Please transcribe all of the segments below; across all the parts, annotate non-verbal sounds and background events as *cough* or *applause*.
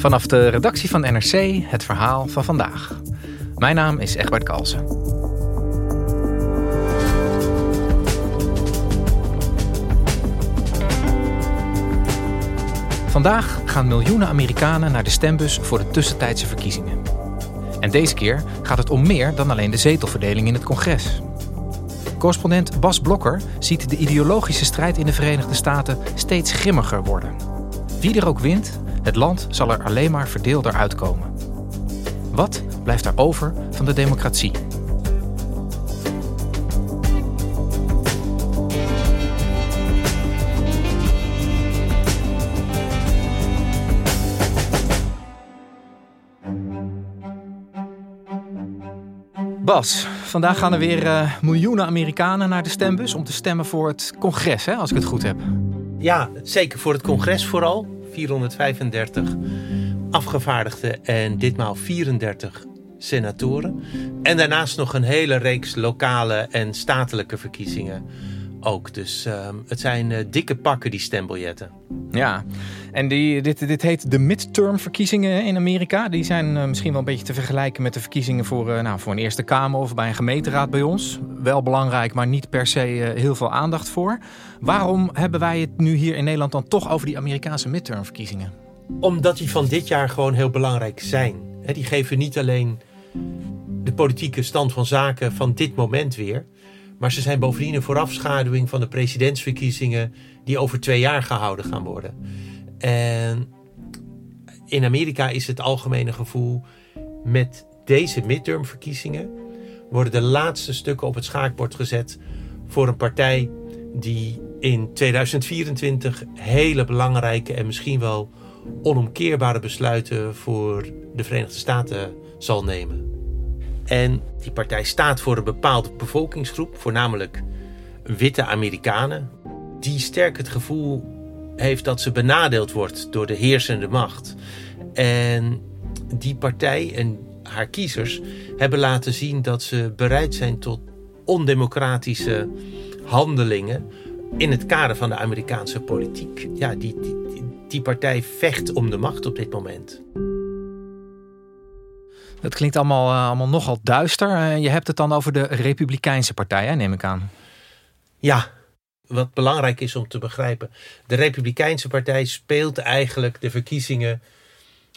Vanaf de redactie van NRC het verhaal van vandaag. Mijn naam is Egbert Kalsen. Vandaag gaan miljoenen Amerikanen naar de stembus voor de tussentijdse verkiezingen. En deze keer gaat het om meer dan alleen de zetelverdeling in het congres. Correspondent Bas Blokker ziet de ideologische strijd in de Verenigde Staten steeds grimmiger worden. Wie er ook wint, het land zal er alleen maar verdeelder uitkomen. Wat blijft er over van de democratie? Bas, vandaag gaan er weer uh, miljoenen Amerikanen naar de stembus om te stemmen voor het congres, hè, als ik het goed heb. Ja, zeker voor het congres vooral. 435 afgevaardigden en ditmaal 34 senatoren. En daarnaast nog een hele reeks lokale en statelijke verkiezingen ook. Dus uh, het zijn uh, dikke pakken, die stembiljetten. Ja, en die, dit, dit heet de midterm-verkiezingen in Amerika. Die zijn uh, misschien wel een beetje te vergelijken met de verkiezingen voor, uh, nou, voor een Eerste Kamer of bij een gemeenteraad bij ons. Wel belangrijk, maar niet per se heel veel aandacht voor. Waarom hebben wij het nu hier in Nederland dan toch over die Amerikaanse midterm-verkiezingen? Omdat die van dit jaar gewoon heel belangrijk zijn. Die geven niet alleen de politieke stand van zaken van dit moment weer. Maar ze zijn bovendien een voorafschaduwing van de presidentsverkiezingen die over twee jaar gehouden gaan worden. En in Amerika is het algemene gevoel met deze midtermverkiezingen worden de laatste stukken op het schaakbord gezet voor een partij die in 2024 hele belangrijke en misschien wel onomkeerbare besluiten voor de Verenigde Staten zal nemen. En die partij staat voor een bepaalde bevolkingsgroep, voornamelijk witte Amerikanen, die sterk het gevoel heeft dat ze benadeeld wordt door de heersende macht. En die partij en haar kiezers hebben laten zien dat ze bereid zijn tot ondemocratische handelingen in het kader van de Amerikaanse politiek. Ja, die, die, die partij vecht om de macht op dit moment. Het klinkt allemaal, uh, allemaal nogal duister. Uh, je hebt het dan over de Republikeinse Partij, hè, neem ik aan. Ja, wat belangrijk is om te begrijpen. De Republikeinse Partij speelt eigenlijk de verkiezingen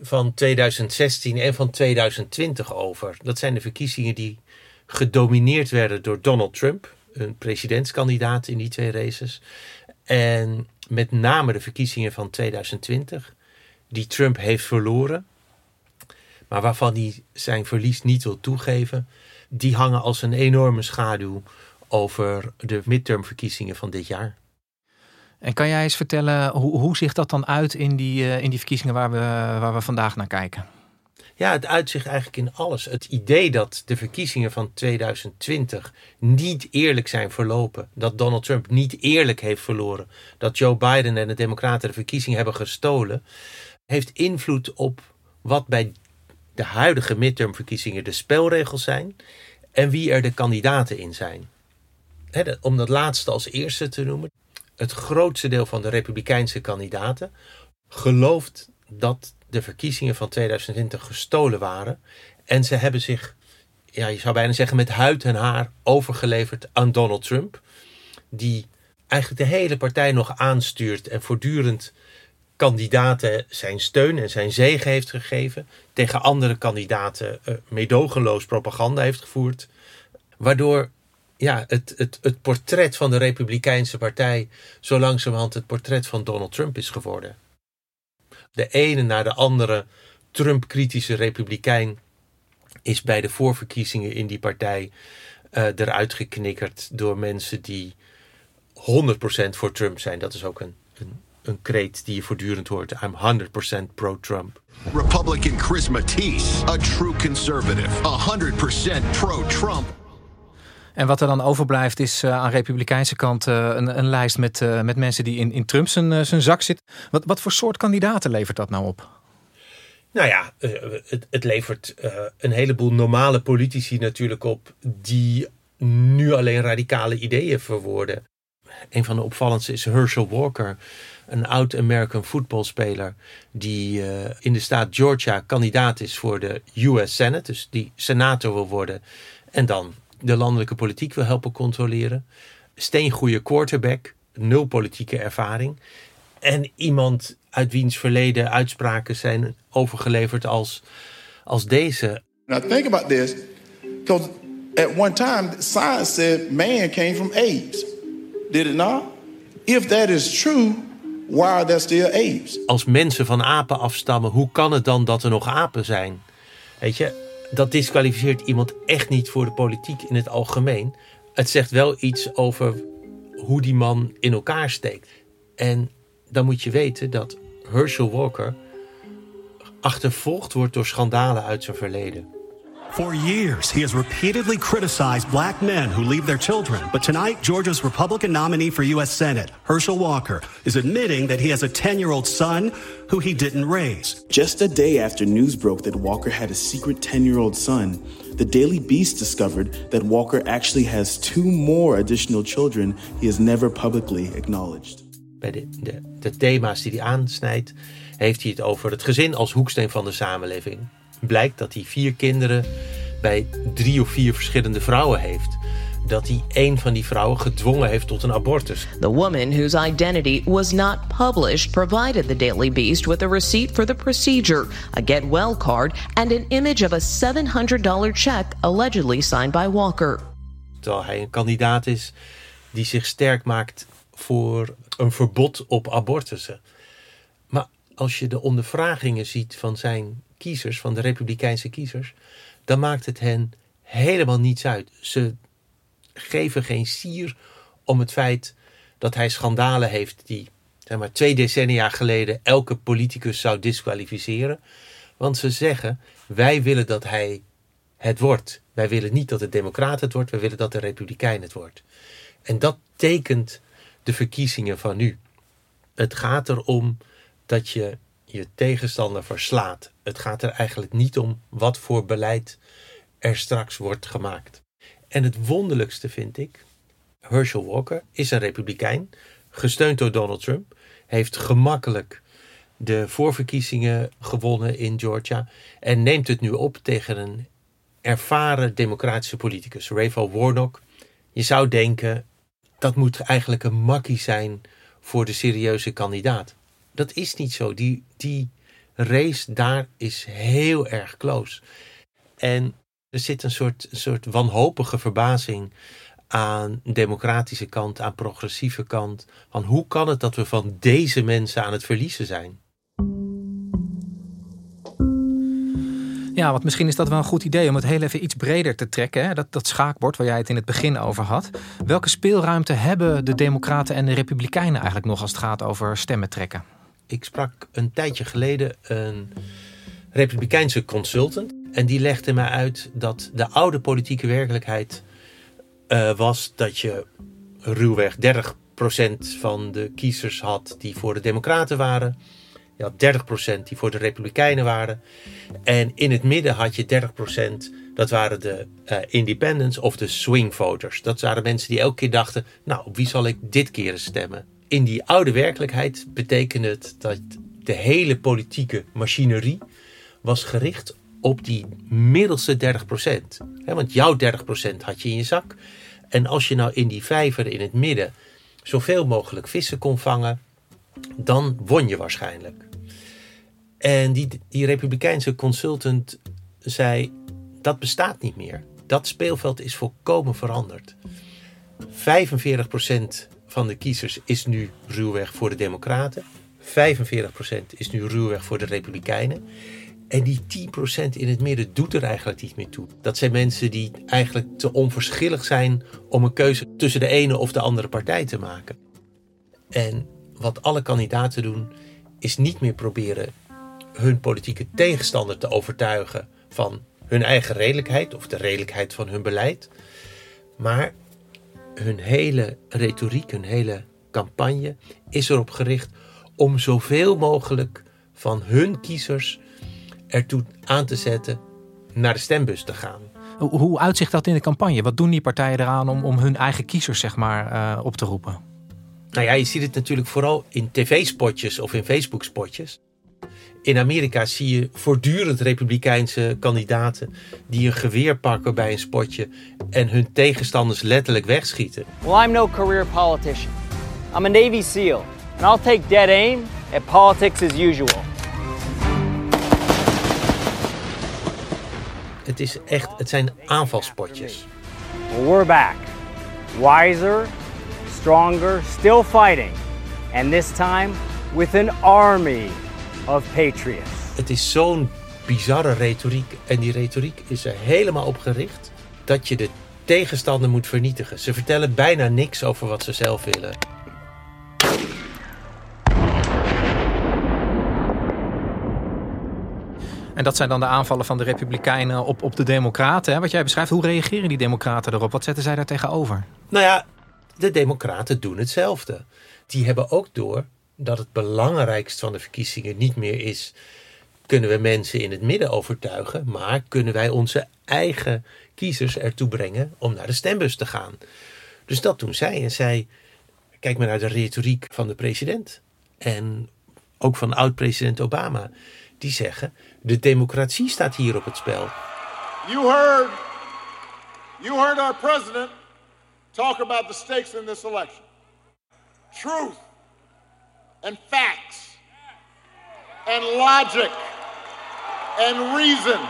van 2016 en van 2020 over. Dat zijn de verkiezingen die gedomineerd werden door Donald Trump, een presidentskandidaat in die twee races. En met name de verkiezingen van 2020, die Trump heeft verloren maar waarvan hij zijn verlies niet wil toegeven, die hangen als een enorme schaduw over de midtermverkiezingen van dit jaar. En kan jij eens vertellen hoe, hoe zich dat dan uit in die, uh, in die verkiezingen waar we, waar we vandaag naar kijken? Ja, het uitzicht eigenlijk in alles. Het idee dat de verkiezingen van 2020 niet eerlijk zijn verlopen. Dat Donald Trump niet eerlijk heeft verloren. Dat Joe Biden en de Democraten de verkiezingen hebben gestolen. Heeft invloed op wat bij de huidige midtermverkiezingen de spelregels zijn en wie er de kandidaten in zijn. Om dat laatste als eerste te noemen. Het grootste deel van de Republikeinse kandidaten gelooft dat de verkiezingen van 2020 gestolen waren. En ze hebben zich, ja, je zou bijna zeggen, met huid en haar overgeleverd aan Donald Trump. Die eigenlijk de hele partij nog aanstuurt en voortdurend kandidaten zijn steun en zijn zegen heeft gegeven. Tegen andere kandidaten uh, meedogenloos propaganda heeft gevoerd. Waardoor ja, het, het, het portret van de Republikeinse Partij zo langzamerhand het portret van Donald Trump is geworden. De ene na de andere Trump-kritische Republikein is bij de voorverkiezingen in die partij uh, eruit geknikkerd door mensen die 100% voor Trump zijn. Dat is ook een, een een kreet die je voortdurend hoort. I'm 100% pro-Trump. Republican Chris Matisse, a true conservative, 100% pro-Trump. En wat er dan overblijft is uh, aan republikeinse kant uh, een, een, lijst met, uh, met mensen die in, in Trump zijn, zijn zak zitten. Wat, wat voor soort kandidaten levert dat nou op? Nou ja, het, het levert een heleboel normale politici natuurlijk op die nu alleen radicale ideeën verwoorden. Een van de opvallendste is Herschel Walker, een oud American voetbalspeler die in de staat Georgia kandidaat is voor de US Senate, dus die senator wil worden en dan de landelijke politiek wil helpen controleren. Steengoede quarterback, nul politieke ervaring. En iemand uit wiens verleden uitspraken zijn overgeleverd als, als deze. Now think about this, because at one time science said man came from apes. Did it not? If that is true, why are there still apes? Als mensen van apen afstammen, hoe kan het dan dat er nog apen zijn? Weet je, dat disqualificeert iemand echt niet voor de politiek in het algemeen. Het zegt wel iets over hoe die man in elkaar steekt. En dan moet je weten dat Herschel Walker achtervolgd wordt door schandalen uit zijn verleden. For years, he has repeatedly criticized black men who leave their children. But tonight, Georgia's Republican nominee for U.S. Senate, Herschel Walker, is admitting that he has a 10 year old son who he didn't raise. Just a day after news broke that Walker had a secret 10 year old son, the Daily Beast discovered that Walker actually has two more additional children he has never publicly acknowledged. Bij de, de, de thema's die hij aansnijdt, heeft hij het over het gezin als hoeksteen van de samenleving. Blijkt dat hij vier kinderen bij drie of vier verschillende vrouwen heeft. Dat hij een van die vrouwen gedwongen heeft tot een abortus. The woman whose identity was not published provided the Daily Beast with a receipt for the procedure, a get well card, and an image of a $700 check allegedly signed by Walker. Terwijl hij een kandidaat is die zich sterk maakt voor een verbod op abortussen. Maar als je de ondervragingen ziet van zijn kiezers, van de Republikeinse kiezers, dan maakt het hen helemaal niets uit. Ze geven geen sier om het feit dat hij schandalen heeft die zeg maar, twee decennia geleden elke politicus zou disqualificeren. Want ze zeggen: wij willen dat hij het wordt. Wij willen niet dat de Democrat het wordt, wij willen dat de Republikein het wordt. En dat tekent de verkiezingen van nu. Het gaat erom dat je je tegenstander verslaat. Het gaat er eigenlijk niet om wat voor beleid er straks wordt gemaakt. En het wonderlijkste vind ik, Herschel Walker is een republikein, gesteund door Donald Trump, heeft gemakkelijk de voorverkiezingen gewonnen in Georgia en neemt het nu op tegen een ervaren democratische politicus, Raphael Warnock. Je zou denken, dat moet eigenlijk een makkie zijn voor de serieuze kandidaat dat is niet zo. Die, die race daar is heel erg close. En er zit een soort, een soort wanhopige verbazing aan democratische kant, aan progressieve kant. Van hoe kan het dat we van deze mensen aan het verliezen zijn? Ja, want misschien is dat wel een goed idee om het heel even iets breder te trekken. Hè? Dat, dat schaakbord waar jij het in het begin over had. Welke speelruimte hebben de Democraten en de Republikeinen eigenlijk nog als het gaat over stemmen trekken? Ik sprak een tijdje geleden een Republikeinse consultant. En die legde mij uit dat de oude politieke werkelijkheid uh, was dat je ruwweg 30% van de kiezers had die voor de Democraten waren. Je had 30% die voor de Republikeinen waren. En in het midden had je 30%, dat waren de uh, independents of de swing voters. Dat waren mensen die elke keer dachten, nou, op wie zal ik dit keer stemmen? In die oude werkelijkheid betekende het dat de hele politieke machinerie was gericht op die middelste 30%. want jouw 30% had je in je zak. En als je nou in die vijver in het midden zoveel mogelijk vissen kon vangen, dan won je waarschijnlijk. En die, die Republikeinse consultant zei: dat bestaat niet meer. Dat speelveld is volkomen veranderd. 45% van de kiezers is nu ruwweg voor de Democraten. 45% is nu ruwweg voor de Republikeinen. En die 10% in het midden doet er eigenlijk niet meer toe. Dat zijn mensen die eigenlijk te onverschillig zijn om een keuze tussen de ene of de andere partij te maken. En wat alle kandidaten doen, is niet meer proberen hun politieke tegenstander te overtuigen van hun eigen redelijkheid of de redelijkheid van hun beleid. Maar hun hele retoriek, hun hele campagne is erop gericht om zoveel mogelijk van hun kiezers ertoe aan te zetten naar de stembus te gaan. Hoe, uitzicht dat in de campagne? Wat doen die partijen eraan om, om hun eigen kiezers zeg maar, uh, op te roepen? Nou ja, je ziet het natuurlijk vooral in tv-spotjes of in Facebook-spotjes. In Amerika zie je voortdurend republikeinse kandidaten die een geweer pakken bij een spotje en hun tegenstanders letterlijk wegschieten. Well, I'm no career politician. I'm a Navy SEAL and I'll take dead aim at politics as usual. Het is echt, het zijn aanvalspotjes. Well, we're back. Wiser, stronger, still fighting. And this time with an army of patriots. Het is zo'n bizarre retoriek. En die retoriek is er helemaal op gericht dat je de tegenstander moet vernietigen. Ze vertellen bijna niks over wat ze zelf willen. En dat zijn dan de aanvallen van de Republikeinen op, op de Democraten. Hè? Wat jij beschrijft, hoe reageren die Democraten erop? Wat zetten zij daar tegenover? Nou ja, de Democraten doen hetzelfde. Die hebben ook door dat het belangrijkst van de verkiezingen niet meer is. Kunnen we mensen in het midden overtuigen, maar kunnen wij onze eigen kiezers ertoe brengen om naar de stembus te gaan? Dus dat doen zij. En zij, kijk maar naar de retoriek van de president en ook van oud-president Obama. Die zeggen: de democratie staat hier op het spel. You heard, you heard our president talk about the stakes in this election. Truth and facts and logic and reason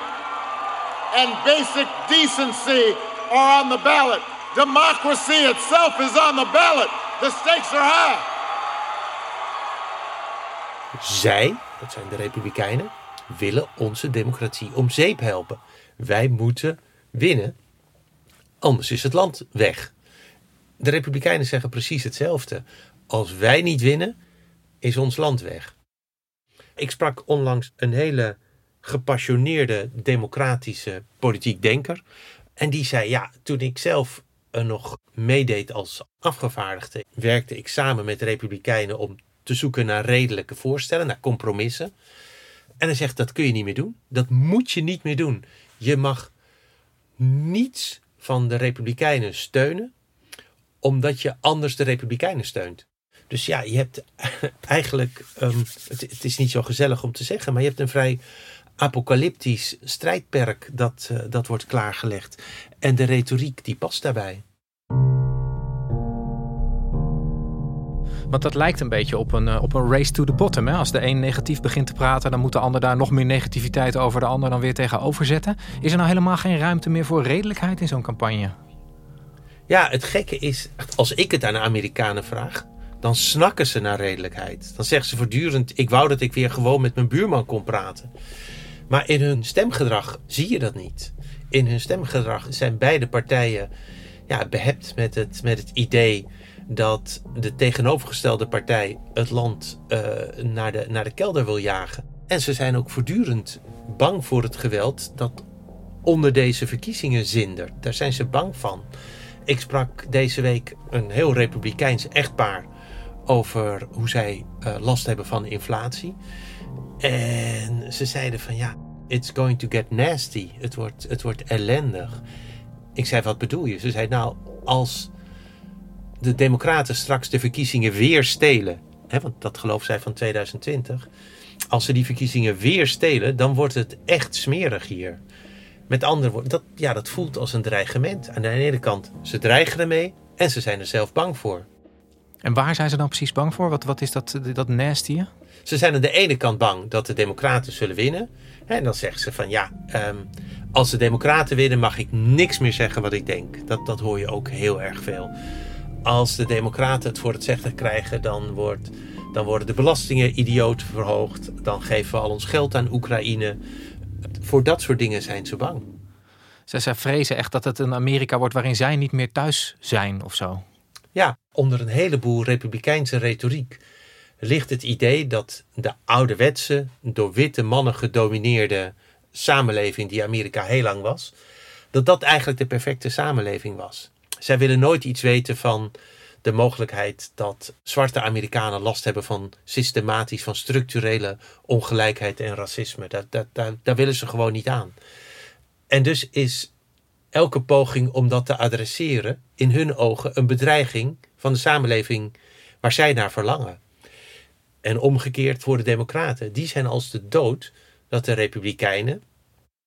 and basic decency are on the ballot. Democracy itself is on the ballot. The stakes are high. Zij, dat zijn de Republikeinen, willen onze democratie om zeep helpen. Wij moeten winnen, anders is het land weg. De Republikeinen zeggen precies hetzelfde. Als wij niet winnen, is ons land weg. Ik sprak onlangs een hele gepassioneerde democratische politiek denker. En die zei: Ja, toen ik zelf nog meedeed als afgevaardigde, werkte ik samen met Republikeinen om te zoeken naar redelijke voorstellen, naar compromissen. En hij zegt: Dat kun je niet meer doen. Dat moet je niet meer doen. Je mag niets van de Republikeinen steunen, omdat je anders de Republikeinen steunt. Dus ja, je hebt *laughs* eigenlijk, um, het, het, is niet zo gezellig om te zeggen, maar je hebt een vrij apocalyptisch strijdperk dat, uh, dat wordt klaargelegd. En de retoriek die past daarbij. Want dat lijkt een beetje op een, op een race to the bottom. Hè? Als de een negatief begint te praten, dan moet de ander daar nog meer negativiteit over de ander dan weer tegenover zetten. Is er nou helemaal geen ruimte meer voor redelijkheid in zo'n campagne? Ja, het gekke is, als ik het aan de Amerikanen vraag, dan snakken ze naar redelijkheid. Dan zeggen ze voortdurend: Ik wou dat ik weer gewoon met mijn buurman kon praten. Maar in hun stemgedrag zie je dat niet. In hun stemgedrag zijn beide partijen ja, behept met het, met het idee dat de tegenovergestelde partij het land uh, naar, de, naar de kelder wil jagen. En ze zijn ook voortdurend bang voor het geweld dat onder deze verkiezingen zindert. Daar zijn ze bang van. Ik sprak deze week een heel republikeins echtpaar over hoe zij uh, last hebben van inflatie. En ze zeiden van ja, it's going to get nasty. Het wordt, het wordt ellendig. Ik zei, wat bedoel je? Ze zei, nou, als de democraten straks de verkiezingen weer stelen... Hè, want dat geloof zij van 2020... als ze die verkiezingen weer stelen, dan wordt het echt smerig hier. Met andere woorden, dat, ja, dat voelt als een dreigement. Aan de ene kant, ze dreigen ermee en ze zijn er zelf bang voor. En waar zijn ze dan precies bang voor? Wat, wat is dat, dat nasty? Ze zijn aan de ene kant bang dat de democraten zullen winnen. En dan zeggen ze van ja, um, als de democraten winnen mag ik niks meer zeggen wat ik denk. Dat, dat hoor je ook heel erg veel. Als de democraten het voor het zeggen krijgen, dan, wordt, dan worden de belastingen idioot verhoogd. Dan geven we al ons geld aan Oekraïne. Voor dat soort dingen zijn ze bang. Ze, ze vrezen echt dat het een Amerika wordt waarin zij niet meer thuis zijn of zo. Ja, onder een heleboel republikeinse retoriek ligt het idee dat de ouderwetse, door witte mannen gedomineerde samenleving die Amerika heel lang was, dat dat eigenlijk de perfecte samenleving was. Zij willen nooit iets weten van de mogelijkheid dat zwarte Amerikanen last hebben van systematisch, van structurele ongelijkheid en racisme. Dat, daar, daar willen ze gewoon niet aan. En dus is elke poging om dat te adresseren in hun ogen een bedreiging van de samenleving waar zij naar verlangen. En omgekeerd voor de Democraten, die zijn als de dood dat de Republikeinen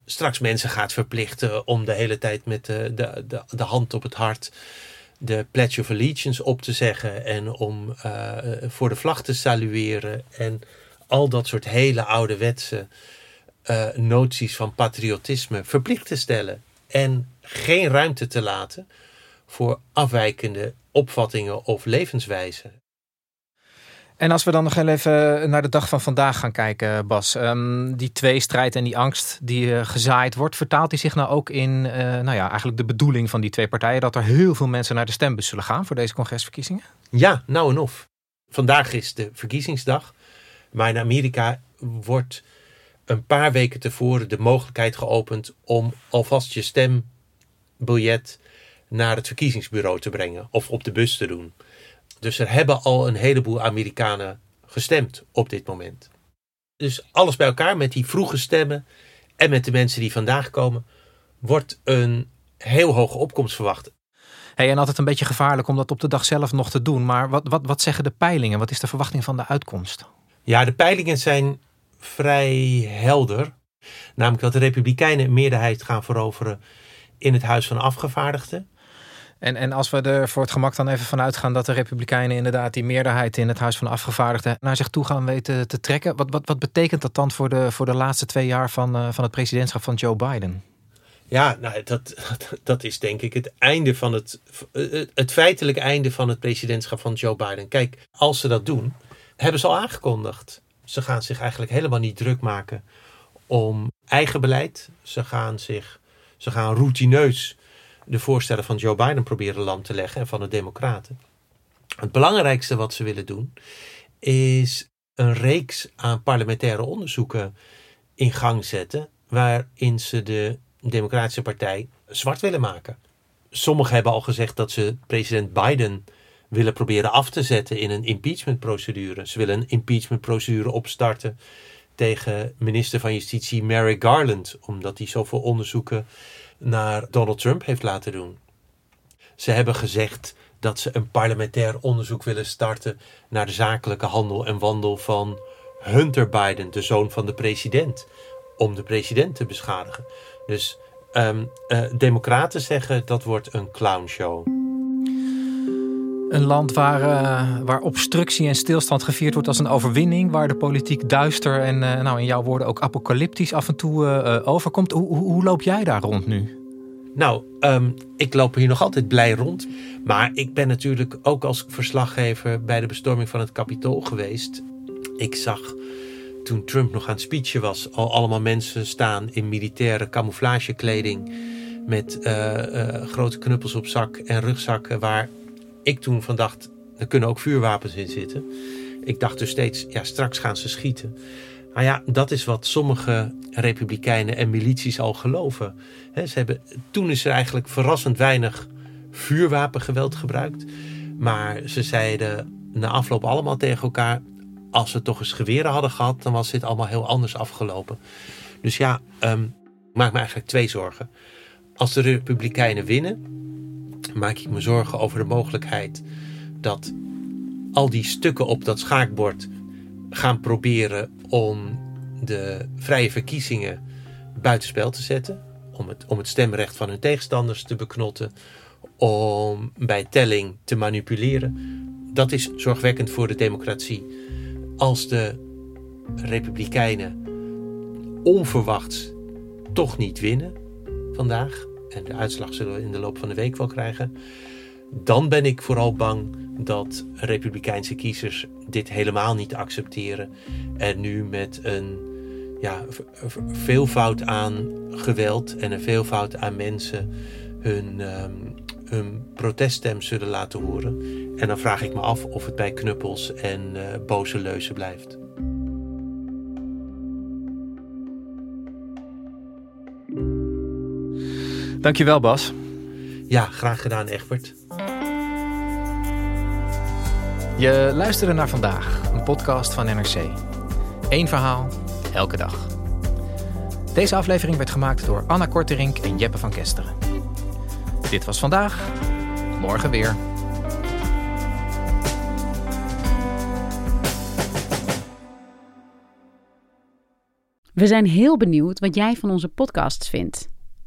straks mensen gaat verplichten om de hele tijd met de, de, de, de hand op het hart de Pledge of Allegiance op te zeggen en om uh, voor de vlag te salueren en al dat soort hele ouderwetse uh, noties van patriotisme verplicht te stellen en geen ruimte te laten voor afwijkende opvattingen of levenswijzen. En als we dan nog even naar de dag van vandaag gaan kijken, Bas. Um, die tweestrijd en die angst die uh, gezaaid wordt, vertaalt die zich nou ook in uh, nou ja, eigenlijk de bedoeling van die twee partijen dat er heel veel mensen naar de stembus zullen gaan voor deze congresverkiezingen? Ja, nou en of. Vandaag is de verkiezingsdag, maar in Amerika wordt een paar weken tevoren de mogelijkheid geopend om alvast je stembiljet naar het verkiezingsbureau te brengen of op de bus te doen. Dus er hebben al een heleboel Amerikanen gestemd op dit moment. Dus alles bij elkaar met die vroege stemmen en met de mensen die vandaag komen, wordt een heel hoge opkomst verwacht. Hey, en altijd een beetje gevaarlijk om dat op de dag zelf nog te doen. Maar wat, wat, wat zeggen de peilingen? Wat is de verwachting van de uitkomst? Ja, de peilingen zijn vrij helder. Namelijk dat de Republikeinen een meerderheid gaan veroveren in het Huis van Afgevaardigden. En, en als we er voor het gemak dan even vanuit gaan dat de Republikeinen inderdaad die meerderheid in het Huis van Afgevaardigden naar zich toe gaan weten te trekken. Wat, wat, wat betekent dat dan voor de, voor de laatste twee jaar van, uh, van het presidentschap van Joe Biden? Ja, nou, dat, dat is denk ik het einde van het, het feitelijke einde van het presidentschap van Joe Biden. Kijk, als ze dat doen, hebben ze al aangekondigd. Ze gaan zich eigenlijk helemaal niet druk maken om eigen beleid. Ze gaan zich, ze gaan routineus de voorstellen van Joe Biden proberen lam te leggen en van de Democraten. Het belangrijkste wat ze willen doen is een reeks aan parlementaire onderzoeken in gang zetten waarin ze de Democratische Partij zwart willen maken. Sommigen hebben al gezegd dat ze president Biden willen proberen af te zetten in een impeachmentprocedure. Ze willen een impeachmentprocedure opstarten tegen minister van Justitie Mary Garland, omdat hij zoveel onderzoeken naar Donald Trump heeft laten doen. Ze hebben gezegd dat ze een parlementair onderzoek willen starten naar de zakelijke handel en wandel van Hunter Biden, de zoon van de president, om de president te beschadigen. Dus um, uh, democraten zeggen dat wordt een clownshow. Een land waar, uh, waar obstructie en stilstand gevierd wordt als een overwinning. Waar de politiek duister en uh, nou in jouw woorden ook apocalyptisch af en toe uh, overkomt. Hoe, hoe, loop jij daar rond nu? Nou, um, ik loop hier nog altijd blij rond. Maar ik ben natuurlijk ook als verslaggever bij de bestorming van het Capitool geweest. Ik zag toen Trump nog aan het speechen was, al allemaal mensen staan in militaire camouflagekleding. Met grote knuppels op zak en rugzakken waar ik toen van dacht, er kunnen ook vuurwapens in zitten. Ik dacht dus steeds, ja, straks gaan ze schieten. Nou ja, dat is wat sommige republikeinen en milities al geloven. ze hebben, toen is er eigenlijk verrassend weinig vuurwapengeweld gebruikt. Maar ze zeiden na afloop allemaal tegen elkaar... als ze toch eens geweren hadden gehad... dan was dit allemaal heel anders afgelopen. Dus ja, um, maak me eigenlijk twee zorgen. Als de republikeinen winnen maak ik me zorgen over de mogelijkheid dat al die stukken op dat schaakbord gaan proberen om de vrije verkiezingen buitenspel te zetten. Om het, om het stemrecht van hun tegenstanders te beknotten. Om bij telling te manipuleren. Dat is zorgwekkend voor de democratie. Als de Republikeinen onverwachts toch niet winnen vandaag en de uitslag zullen we in de loop van de week wel krijgen. Dan ben ik vooral bang dat Republikeinse kiezers dit helemaal niet accepteren. En nu met een ja, veelvoud aan geweld en een veelvoud aan mensen hun, um, hun proteststem zullen laten horen. En dan vraag ik me af of het bij knuppels en uh, boze leuzen blijft. Dankjewel Bas. Ja, graag gedaan Egbert. Je luisterde naar vandaag, een podcast van NRC. Eén verhaal, elke dag. Deze aflevering werd gemaakt door Anna Korterink en Jeppe van Kesteren. Dit was vandaag, morgen weer. We zijn heel benieuwd wat jij van onze podcasts vindt.